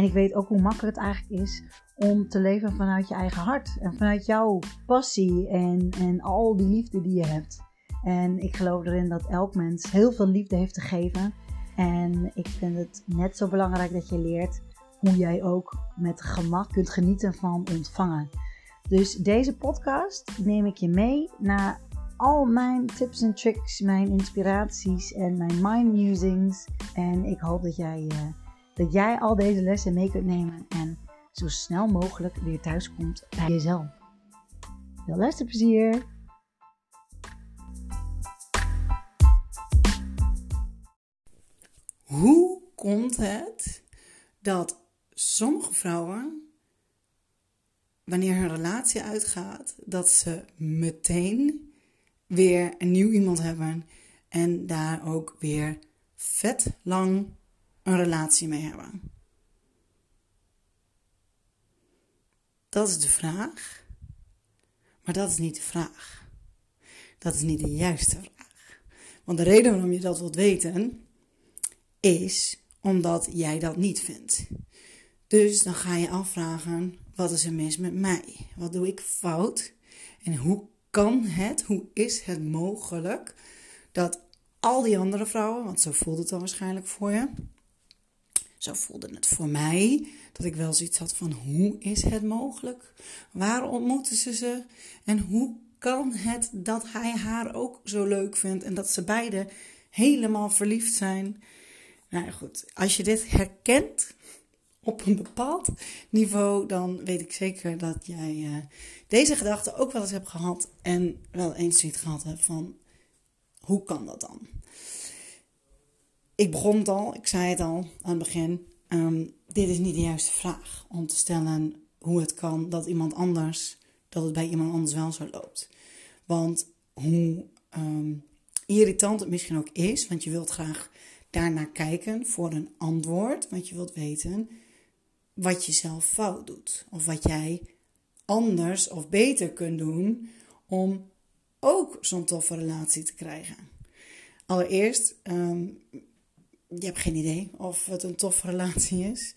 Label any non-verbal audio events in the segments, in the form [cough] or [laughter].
En ik weet ook hoe makkelijk het eigenlijk is om te leven vanuit je eigen hart. En vanuit jouw passie en, en al die liefde die je hebt. En ik geloof erin dat elk mens heel veel liefde heeft te geven. En ik vind het net zo belangrijk dat je leert hoe jij ook met gemak kunt genieten van ontvangen. Dus deze podcast neem ik je mee naar al mijn tips en tricks, mijn inspiraties en mijn mind musings. En ik hoop dat jij, uh, dat jij al deze lessen mee kunt nemen en zo snel mogelijk weer thuis komt bij jezelf. Veel luisterplezier! Hoe komt het dat sommige vrouwen, wanneer hun relatie uitgaat, dat ze meteen weer een nieuw iemand hebben en daar ook weer vet lang een relatie mee hebben? Dat is de vraag. Maar dat is niet de vraag. Dat is niet de juiste vraag. Want de reden waarom je dat wilt weten is omdat jij dat niet vindt. Dus dan ga je afvragen: wat is er mis met mij? Wat doe ik fout? En hoe kan het, hoe is het mogelijk dat al die andere vrouwen, want zo voelde het dan waarschijnlijk voor je, zo voelde het voor mij dat ik wel zoiets had van hoe is het mogelijk? Waar ontmoeten ze ze? En hoe kan het dat hij haar ook zo leuk vindt en dat ze beiden helemaal verliefd zijn? Nou goed, als je dit herkent op een bepaald niveau, dan weet ik zeker dat jij uh, deze gedachte ook wel eens hebt gehad en wel eens zoiets gehad hebt van hoe kan dat dan? Ik begon het al, ik zei het al aan het begin. Um, dit is niet de juiste vraag om te stellen hoe het kan dat iemand anders, dat het bij iemand anders wel zo loopt. Want hoe um, irritant het misschien ook is, want je wilt graag daarnaar kijken voor een antwoord, want je wilt weten wat je zelf fout doet. Of wat jij anders of beter kunt doen om ook zo'n toffe relatie te krijgen. Allereerst, um, je hebt geen idee of het een toffe relatie is.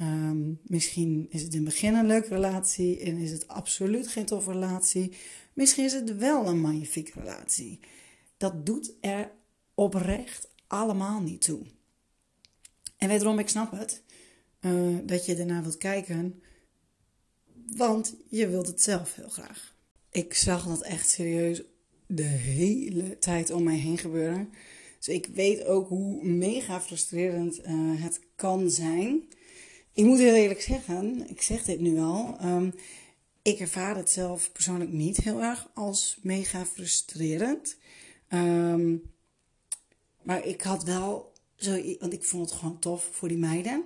Um, misschien is het in het begin een leuke relatie en is het absoluut geen toffe relatie. Misschien is het wel een magnifieke relatie. Dat doet er oprecht allemaal niet toe. En wederom, ik snap het, uh, dat je ernaar wilt kijken, want je wilt het zelf heel graag. Ik zag dat echt serieus de hele tijd om mij heen gebeuren. Dus ik weet ook hoe mega frustrerend uh, het kan zijn. Ik moet heel eerlijk zeggen, ik zeg dit nu al. Um, ik ervaar het zelf persoonlijk niet heel erg als mega frustrerend. Um, maar ik had wel zo, want ik vond het gewoon tof voor die meiden.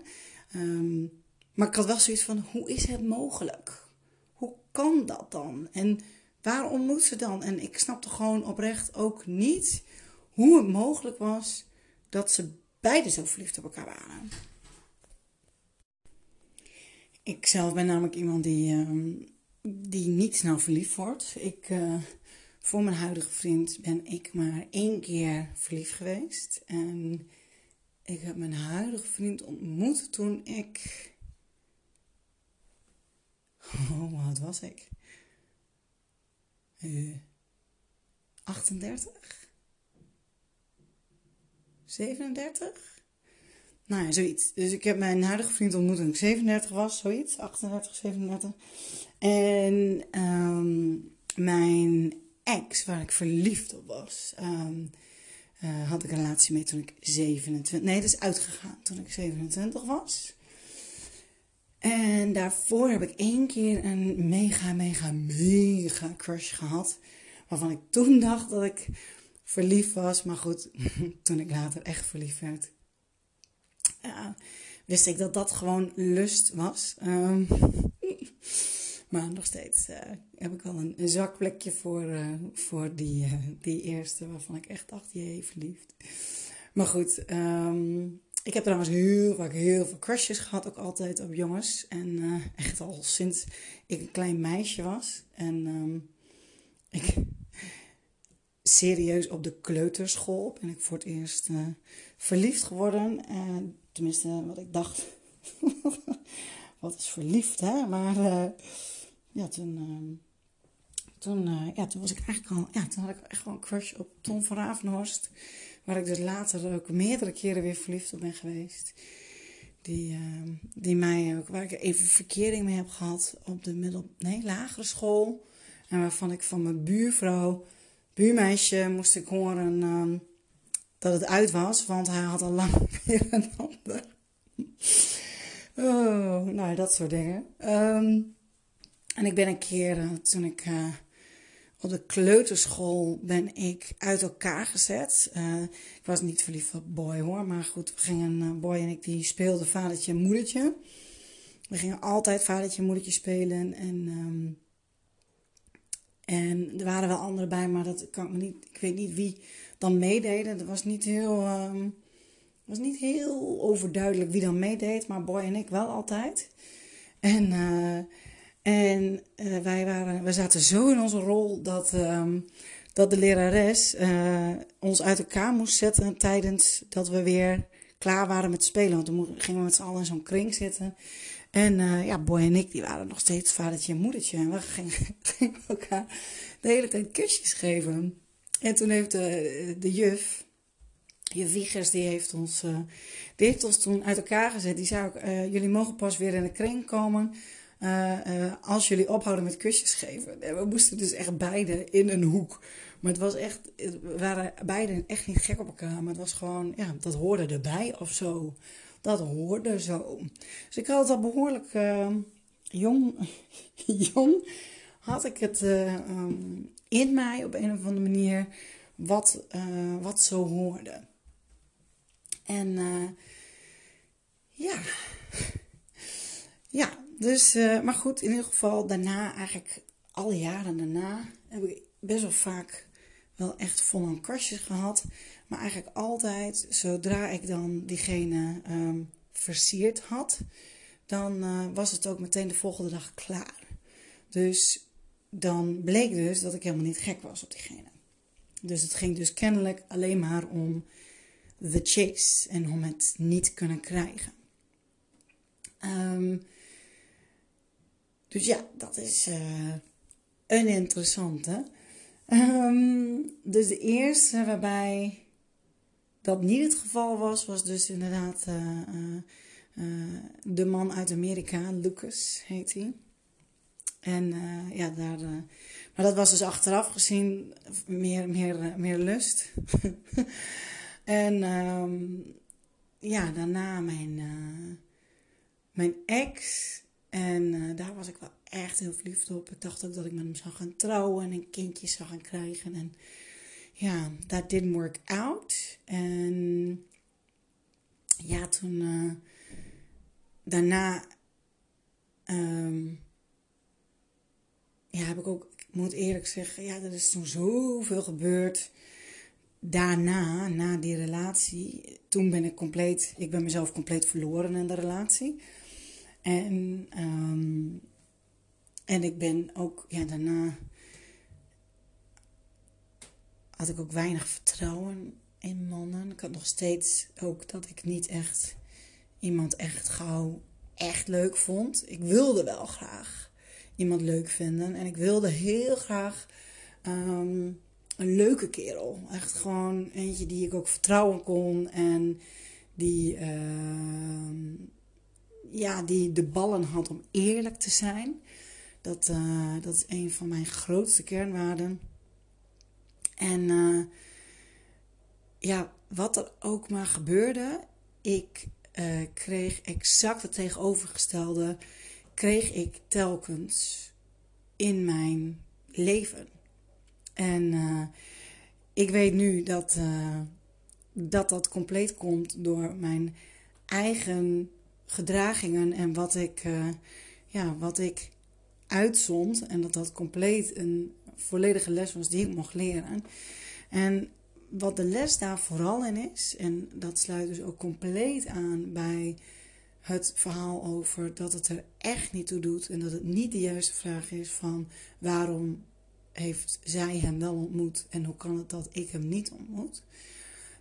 Um, maar ik had wel zoiets van: hoe is het mogelijk? Hoe kan dat dan? En waarom moet ze dan? En ik snapte gewoon oprecht ook niet hoe het mogelijk was dat ze beiden zo verliefd op elkaar waren. Ik zelf ben namelijk iemand die, uh, die niet snel verliefd wordt. Ik, uh, voor mijn huidige vriend ben ik maar één keer verliefd geweest. En ik heb mijn huidige vriend ontmoet toen ik. [laughs] Oh, oud was ik? Uh, 38? 37? Nou ja, zoiets. Dus ik heb mijn huidige vriend ontmoet toen ik 37 was, zoiets. 38, 37. En um, mijn ex, waar ik verliefd op was, um, uh, had ik een relatie mee toen ik 27... Nee, dat is uitgegaan toen ik 27 was. En daarvoor heb ik één keer een mega, mega, mega crush gehad. Waarvan ik toen dacht dat ik verliefd was. Maar goed, [laughs] toen ik later echt verliefd werd, wist ik dat dat gewoon lust was. Um, [laughs] Maar nog steeds uh, heb ik wel een, zakplekje voor, uh, voor die, uh, die eerste, waarvan ik echt dacht, jee, verliefd. Maar goed, um, ik heb trouwens heel vaak heel veel crushes gehad, ook altijd op jongens. En echt al sinds ik een klein meisje was. En um, ik serieus op de kleuterschool ben ik voor het eerst verliefd geworden. tenminste, wat ik dacht. [laughs] wat is verliefd, hè? Maar ja, toen, uh, toen, uh, ja, toen was ik eigenlijk al, ja, toen had ik echt wel een crush op Tom van Ravenhorst. Waar ik dus later ook meerdere keren weer verliefd op ben geweest. Die, uh, die mij ook, waar ik even verkering mee heb gehad op de middel, nee, lagere school. En waarvan ik van mijn buurvrouw, buurmeisje, moest ik horen ehm, dat het uit was. Want hij had al lang [laughs] weer een ander. Oh, nou, dat soort dingen. Um, en ik ben een keer, uh, toen ik uh, op de kleuterschool ben ik uit elkaar gezet. Uh, ik was niet verliefd op Boy hoor, maar goed, we gingen, Boy en ik die speelden vadertje en moedertje. We gingen altijd vadertje en moedertje spelen en... Um, en er waren wel anderen bij, maar dat kan ik me niet. Ik weet niet wie dan meededen. Dat was niet heel. Um, was niet heel overduidelijk wie dan meedeed, maar Boy en ik wel altijd. En uh, en uh, wij, waren, we zaten zo in onze rol dat, um, dat de lerares uh, ons uit elkaar moest zetten tijdens dat we weer klaar waren met spelen. Want toen gingen we met z'n allen in zo'n kring zitten. En uh, ja, Boy en ik die waren nog steeds vadertje en moedertje. En we gingen, [laughs] elkaar de hele tijd kusjes geven. En toen heeft de, de juf, Wiegers, die heeft, ons, die heeft ons toen uit elkaar gezet. Die zei ook, jullie mogen pas weer in de kring komen als jullie ophouden met kusjes geven. En we moesten dus echt beide in een hoek. Maar het was echt, we waren beide echt niet gek op elkaar. Maar het was gewoon, ja, dat hoorde erbij of zo. Dat hoorde zo. Dus ik had het al behoorlijk uh, jong, [laughs] jong, had ik het um, in mij op een of andere manier wat, wat zo hoorde. En ja, [laughs] ja, dus, maar goed, in ieder geval daarna, eigenlijk alle jaren daarna, heb ik best wel vaak wel echt vol aan kastjes gehad. Maar eigenlijk altijd, zodra ik dan diegene um, versierd had, dan uh, was het ook meteen de volgende dag klaar. Dus dan bleek dus dat ik helemaal niet gek was op diegene. Dus het ging dus kennelijk alleen maar om the chase en om het niet kunnen krijgen. Um, dus ja, dat is uh, een interessante. Um, dus de eerste waarbij dat niet het geval was, was dus inderdaad uh, uh, de man uit Amerika, Lucas heet hij. En ja, daar. maar dat was dus achteraf gezien meer, meer, meer lust. [laughs] en um, ja, daarna mijn, mijn ex. En daar was ik wel echt heel verliefd op. Ik dacht ook dat ik met hem zou gaan trouwen en een kindje zou gaan krijgen. En ja, dat didn't work out. En ja, toen uh, daarna um, ja, heb ik ook, ik moet eerlijk zeggen, ja, er is toen zoveel gebeurd. Daarna, na die relatie, toen ben ik compleet, ik ben mezelf compleet verloren in de relatie. En, um, en ik ben ook, ja, daarna had ik ook weinig vertrouwen in mannen. Ik had nog steeds ook dat ik niet echt iemand echt gauw echt leuk vond. Ik wilde wel graag iemand leuk vinden. En ik wilde heel graag um, een leuke kerel. Echt gewoon eentje die ik ook vertrouwen kon. En die, uh, ja, die de ballen had om eerlijk te zijn. Dat, uh, dat is een van mijn grootste kernwaarden. En uh, ja, wat er ook maar gebeurde, ik uh, kreeg exact het tegenovergestelde, kreeg ik telkens in mijn leven. En ik weet nu dat, dat dat compleet komt door mijn eigen gedragingen en wat ik, ja, wat ik uitzond en dat dat compleet een volledige les was die ik mocht leren. En wat de les daar vooral in is, en dat sluit dus ook compleet aan bij het verhaal over dat het er echt niet toe doet en dat het niet de juiste vraag is van waarom heeft zij hem wel ontmoet en hoe kan het dat ik hem niet ontmoet?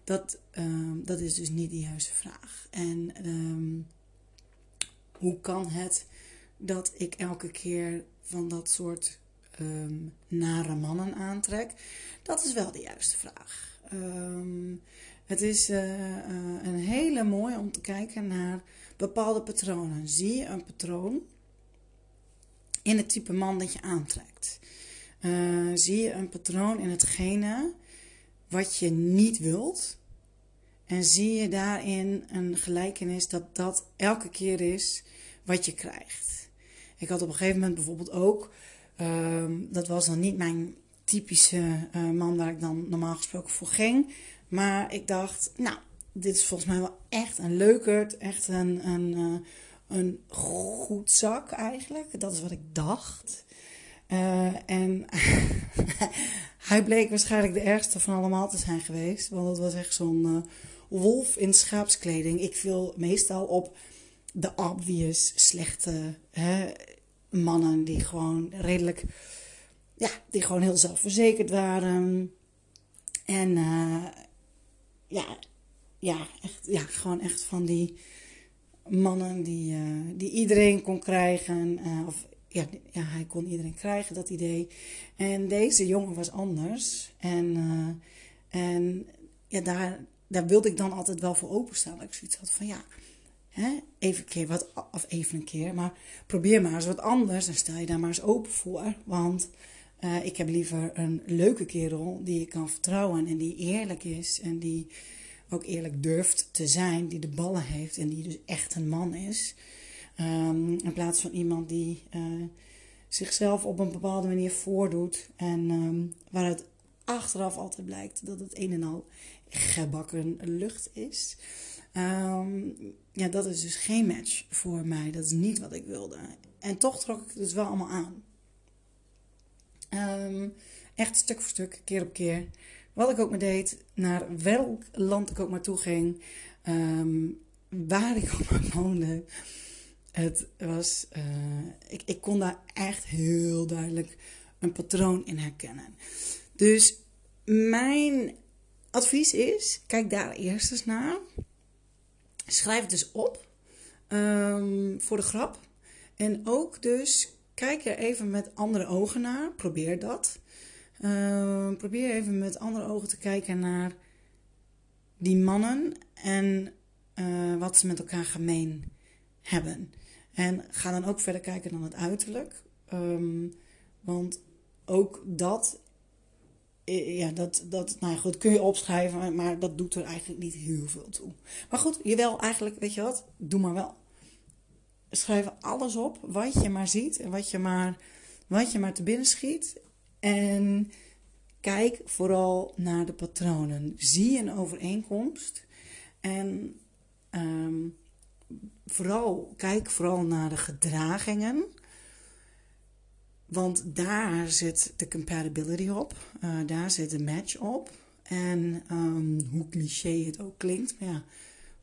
Dat, ehm, dat is dus niet de juiste vraag. En ehm, hoe kan het dat ik elke keer van dat soort ehm, nare mannen aantrek? Dat is wel de juiste vraag. het is uh, een hele mooie om te kijken naar bepaalde patronen. Zie je een patroon in het type man dat je aantrekt? Uh, zie je een patroon in hetgene wat je niet wilt? En zie je daarin een gelijkenis dat dat elke keer is wat je krijgt? Ik had op een gegeven moment bijvoorbeeld ook, uh, dat was dan niet mijn typische uh, man waar ik dan normaal gesproken voor ging. Maar ik dacht, nou, dit is volgens mij wel echt een leukert, echt een, een, uh, een goed zak eigenlijk. Dat is wat ik dacht. Uh, en [laughs] hij bleek waarschijnlijk de ergste van allemaal te zijn geweest. Want het was echt zo'n wolf in schaapskleding. Ik viel meestal op de obvious slechte hè, mannen die gewoon redelijk, ja, die gewoon heel zelfverzekerd waren. En uh, ja, ja, echt, ja, gewoon echt van die mannen die, die iedereen kon krijgen. of ja, ja, hij kon iedereen krijgen, dat idee. En deze jongen was anders. En, en ja, daar, daar wilde ik dan altijd wel voor openstaan. Ik zoiets had van ja, even een keer wat, of even een keer, maar probeer maar eens wat anders. En stel je daar maar eens open voor. Want uh, ik heb liever een leuke kerel die ik kan vertrouwen en die eerlijk is en die ook eerlijk durft te zijn, die de ballen heeft en die dus echt een man is. Um, in plaats van iemand die uh, zichzelf op een bepaalde manier voordoet. En um, waaruit achteraf altijd blijkt dat het een en al gebakken lucht is. Um, ja, dat is dus geen match voor mij. Dat is niet wat ik wilde. En toch trok ik het dus wel allemaal aan. echt stuk voor stuk, keer op keer. Wat ik ook maar deed, naar welk land ik ook maar toe ging. waar ik [laughs] ook maar woonde. Het was, uh, ik, ik kon daar echt heel duidelijk een patroon in herkennen. Dus mijn advies is, kijk daar eerst eens naar. Schrijf het dus op um, voor de grap. En ook dus kijk er even met andere ogen naar. Probeer dat. Uh, probeer even met andere ogen te kijken naar die mannen en uh, wat ze met elkaar gemeen hebben. En ga dan ook verder kijken dan het uiterlijk. Um, want ook dat, ja, dat, dat, nou goed, kun je opschrijven, maar dat doet er eigenlijk niet heel veel toe. Maar goed, je wel eigenlijk, weet je wat, doe maar wel. Schrijf alles op, wat je maar ziet en wat je maar, wat je maar te binnen schiet. En kijk vooral naar de patronen. Zie een overeenkomst. En um, vooral, kijk vooral naar de gedragingen. Want daar zit de compatibility op. Uh, daar zit de match op. En um, hoe cliché het ook klinkt. Maar ja,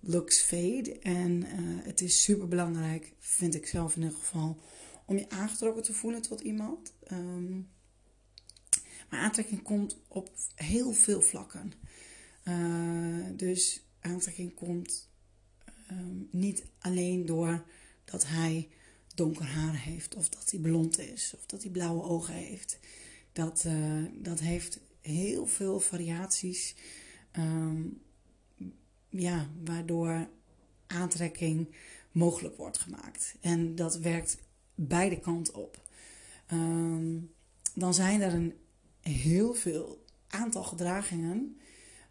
looks fade. En uh, het is super belangrijk, vind ik zelf in ieder geval, om je aangetrokken te voelen tot iemand. Um, maar aantrekking komt op heel veel vlakken. Uh, dus aantrekking komt um, niet alleen door dat hij donker haar heeft, of dat hij blond is, of dat hij blauwe ogen heeft. Dat, uh, dat heeft heel veel variaties, um, ja, waardoor aantrekking mogelijk wordt gemaakt. En dat werkt beide kanten op. Um, dan zijn er een heel veel aantal gedragingen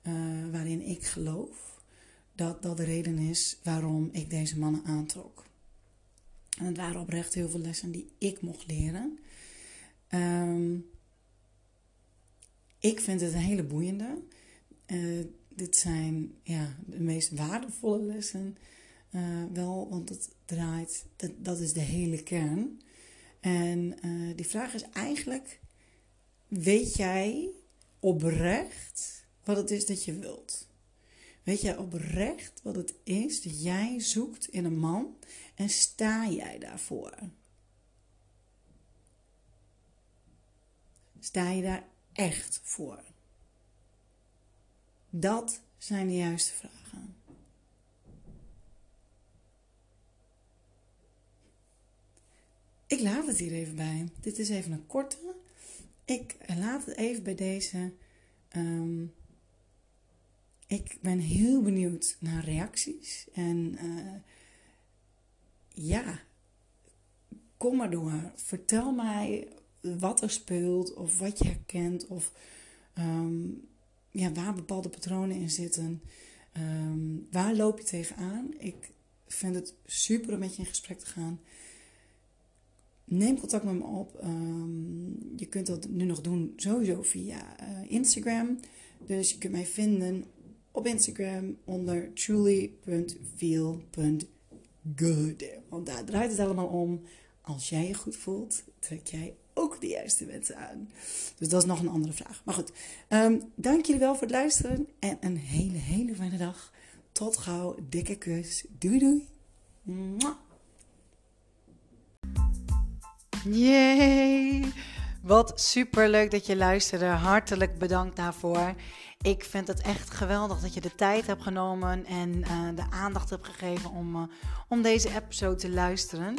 uh, waarin ik geloof dat dat de reden is waarom ik deze mannen aantrok. En het waren oprecht heel veel lessen die ik mocht leren. Um, ik vind het een hele boeiende. Uh, dit zijn ja, de meest waardevolle lessen. Uh, wel, want het draait, dat, is de hele kern. En uh, die vraag is eigenlijk: weet jij oprecht wat het is dat je wilt? Weet jij oprecht wat het is dat jij zoekt in een man en sta jij daarvoor? Sta je daar echt voor? Dat zijn de juiste vragen. Ik laat het hier even bij. Dit is even een korte. Ik laat het even bij deze. Um, ik ben heel benieuwd naar reacties. En uh, ja, kom maar door. Vertel mij wat er speelt, of wat je herkent, of um, ja, waar bepaalde patronen in zitten. Um, waar loop je tegenaan? Ik vind het super om met je in gesprek te gaan. Neem contact met me op. Um, je kunt dat nu nog doen sowieso via uh, Instagram. Dus je kunt mij vinden op Instagram onder truly.feel.good. Want daar draait het allemaal om. Als jij je goed voelt, trek jij ook de juiste mensen aan. Dus dat is nog een andere vraag. Maar goed, um, dank jullie wel voor het luisteren. En een hele, hele fijne dag. Tot gauw. Dikke kus. Doei doei. Mwah. Yay! Wat super leuk dat je luisterde. Hartelijk bedankt daarvoor. Ik vind het echt geweldig dat je de tijd hebt genomen en uh, de aandacht hebt gegeven om, uh, om deze episode te luisteren.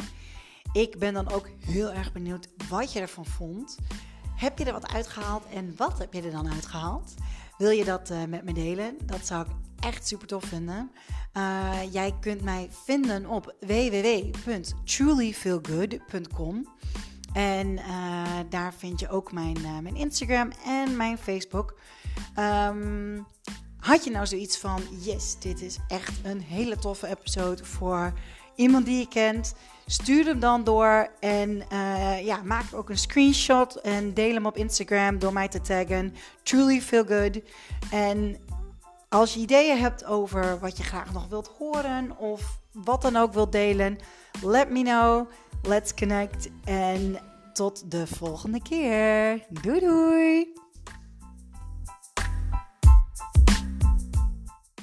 Ik ben dan ook heel erg benieuwd wat je ervan vond. Heb je er wat uitgehaald en wat heb je er dan uitgehaald? Wil je dat uh, met me delen? Dat zou ik echt super tof vinden. jij kunt mij vinden op www.trulyfeelgood.com. En uh, daar vind je ook mijn, mijn Instagram en mijn Facebook. Um, had je nou zoiets van: yes, dit is echt een hele toffe episode voor iemand die je kent? Stuur hem dan door en uh, ja, maak ook een screenshot en deel hem op Instagram door mij te taggen. Truly feel good. En als je ideeën hebt over wat je graag nog wilt horen of wat dan ook wilt delen, let me know. Let's connect. En tot de volgende keer. Doei doei.